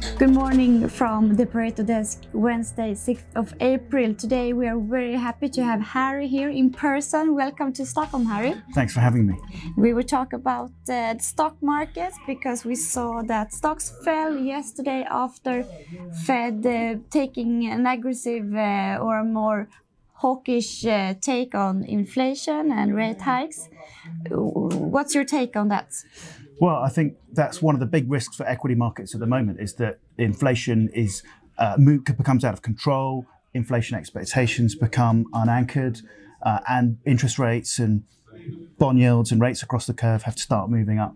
Good morning from the Pareto Desk, Wednesday, 6th of April. Today we are very happy to have Harry here in person. Welcome to Stockholm, Harry. Thanks for having me. We will talk about uh, the stock market because we saw that stocks fell yesterday after Fed uh, taking an aggressive uh, or a more hawkish uh, take on inflation and rate hikes. What's your take on that? Well, I think that's one of the big risks for equity markets at the moment is that inflation is uh, becomes out of control, inflation expectations become unanchored, uh, and interest rates and bond yields and rates across the curve have to start moving up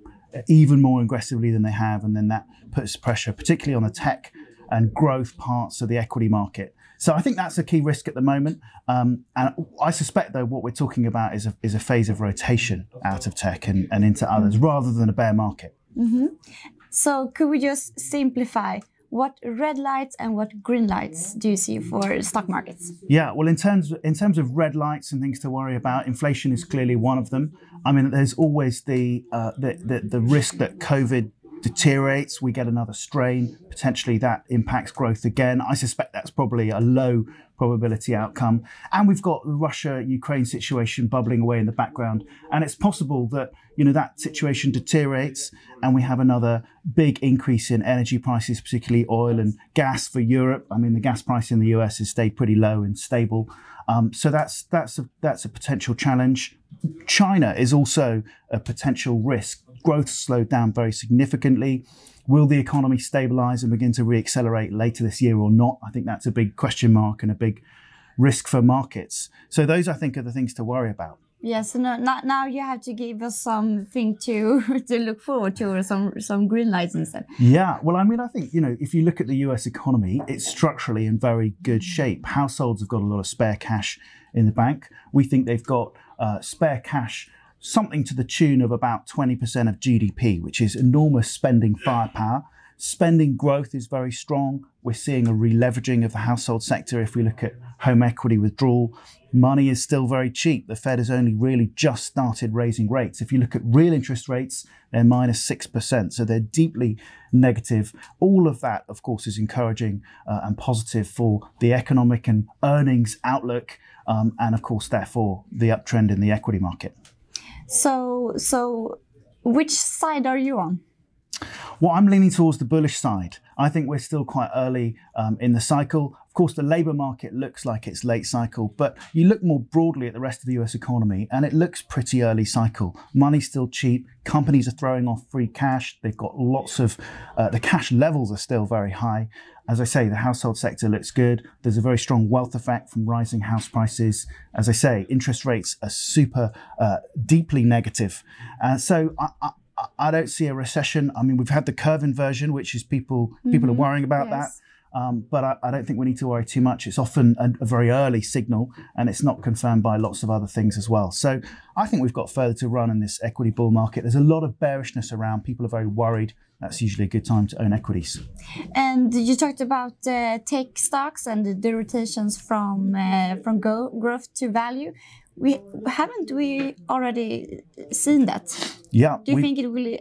even more aggressively than they have, and then that puts pressure, particularly on the tech and growth parts of the equity market. So I think that's a key risk at the moment. Um, and I suspect, though, what we're talking about is a, is a phase of rotation out of tech and, and into others rather than a bear market. Mm-hmm. So could we just simplify? What red lights and what green lights do you see for stock markets? Yeah, well, in terms in terms of red lights and things to worry about, inflation is clearly one of them. I mean, there's always the uh, the, the, the risk that COVID deteriorates, we get another strain, potentially that impacts growth again. I suspect that's probably a low probability outcome. And we've got the Russia Ukraine situation bubbling away in the background. And it's possible that, you know, that situation deteriorates and we have another big increase in energy prices, particularly oil and gas for Europe. I mean, the gas price in the US has stayed pretty low and stable. Um, so that's that's a, that's a potential challenge. China is also a potential risk growth slowed down very significantly. Will the economy stabilize and begin to reaccelerate later this year or not? I think that's a big question mark and a big risk for markets. So those, I think, are the things to worry about. Yes, no, now you have to give us something to to look forward to, or some some green lights instead. Yeah, well, I mean, I think you know, if you look at the U.S. economy, it's structurally in very good shape. Households have got a lot of spare cash in the bank. We think they've got uh, spare cash something to the tune of about 20% of GDP, which is enormous spending firepower. Spending growth is very strong. We're seeing a releveraging of the household sector. If we look at home equity withdrawal, money is still very cheap. The Fed has only really just started raising rates. If you look at real interest rates, they're minus 6%. So they're deeply negative. All of that, of course, is encouraging uh, and positive for the economic and earnings outlook. Um, and of course, therefore, the uptrend in the equity market. So, so which side are you on? Well, I'm leaning towards the bullish side. I think we're still quite early um, in the cycle. Of course, the labour market looks like it's late cycle, but you look more broadly at the rest of the US economy and it looks pretty early cycle. Money's still cheap. Companies are throwing off free cash. They've got lots of, uh, the cash levels are still very high. As I say, the household sector looks good. There's a very strong wealth effect from rising house prices. As I say, interest rates are super uh, deeply negative. Uh, so I, I, I don't see a recession. I mean, we've had the curve inversion, which is people mm-hmm. people are mm-hmm. worrying about yes. that. Um, but I, I, don't think we need to worry too much. It's often a, a, very early signal, and it's not confirmed by lots of other things as well. So I think we've got further to run in this equity bull market. There's a lot of bearishness around. People are very worried. That's usually a good time to own equities. And you talked about uh, tech stocks and the rotations from uh, from go- growth to value we haven't we already seen that yeah do you we, think it will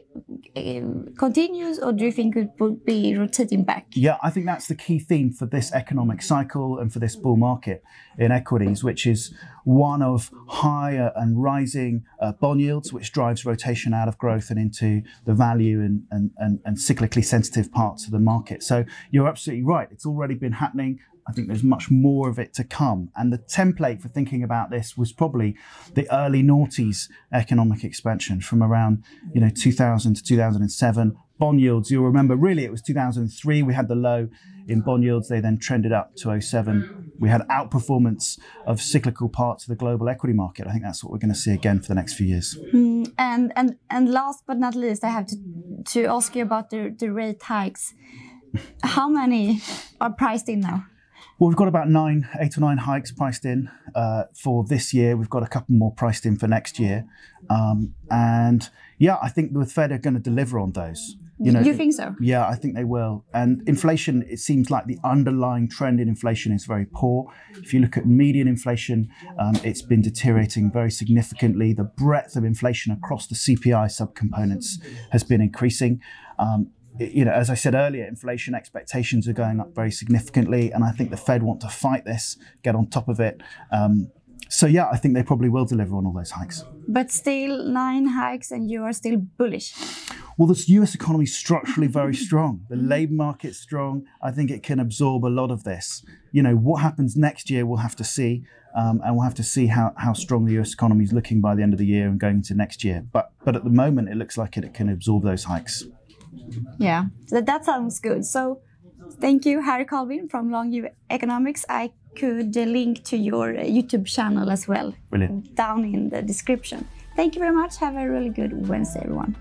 continues or do you think it will be rotating back? Yeah i think that's the key theme for this economic cycle and for this bull market in equities which is one of higher and rising uh, bond yields which drives rotation out of growth and into the value and, and, and, and cyclically sensitive parts of the market. So you're absolutely right. It's already been happening I think there's much more of it to come. And the template for thinking about this was probably the early noughties economic expansion from around, you know, 2000 to 2007. Bond yields, you'll remember, really it was 2003. We had the low in bond yields. They then trended up to 07. We had outperformance of cyclical parts of the global equity market. I think that's what we're going to see again for the next few years. Mm, and and and last but not least, I have to to ask you about the, the rate hikes. How many are priced in now? Well, we've got about nine, eight or nine hikes priced in uh, for this year. We've got a couple more priced in for next year, um, and yeah, I think the Fed are going to deliver on those. You know, you think so? Yeah, I think they will. And inflation, it seems like the underlying trend in inflation is very poor. If you look at median inflation, um, it's been deteriorating very significantly. The breadth of inflation across the CPI subcomponents has been increasing. Um, you know, as I said earlier, inflation expectations are going up very significantly, and I think the Fed want to fight this, get on top of it. Um, so yeah, I think they probably will deliver on all those hikes. But still, nine hikes, and you are still bullish. Well, the US economy is structurally very strong. The labour market's strong. I think it can absorb a lot of this. You know, what happens next year, we'll have to see. Um, and we'll have to see how, how strong the US economy is looking by the end of the year and going into next year. But but at the moment, it looks like it, it can absorb those hikes. Yeah, that, that sounds good. So, thank you, Harry Colvin from Longview Economics. I could uh, link to your uh, YouTube channel as well Brilliant. down in the description. Thank you very much. Have a really good Wednesday, everyone.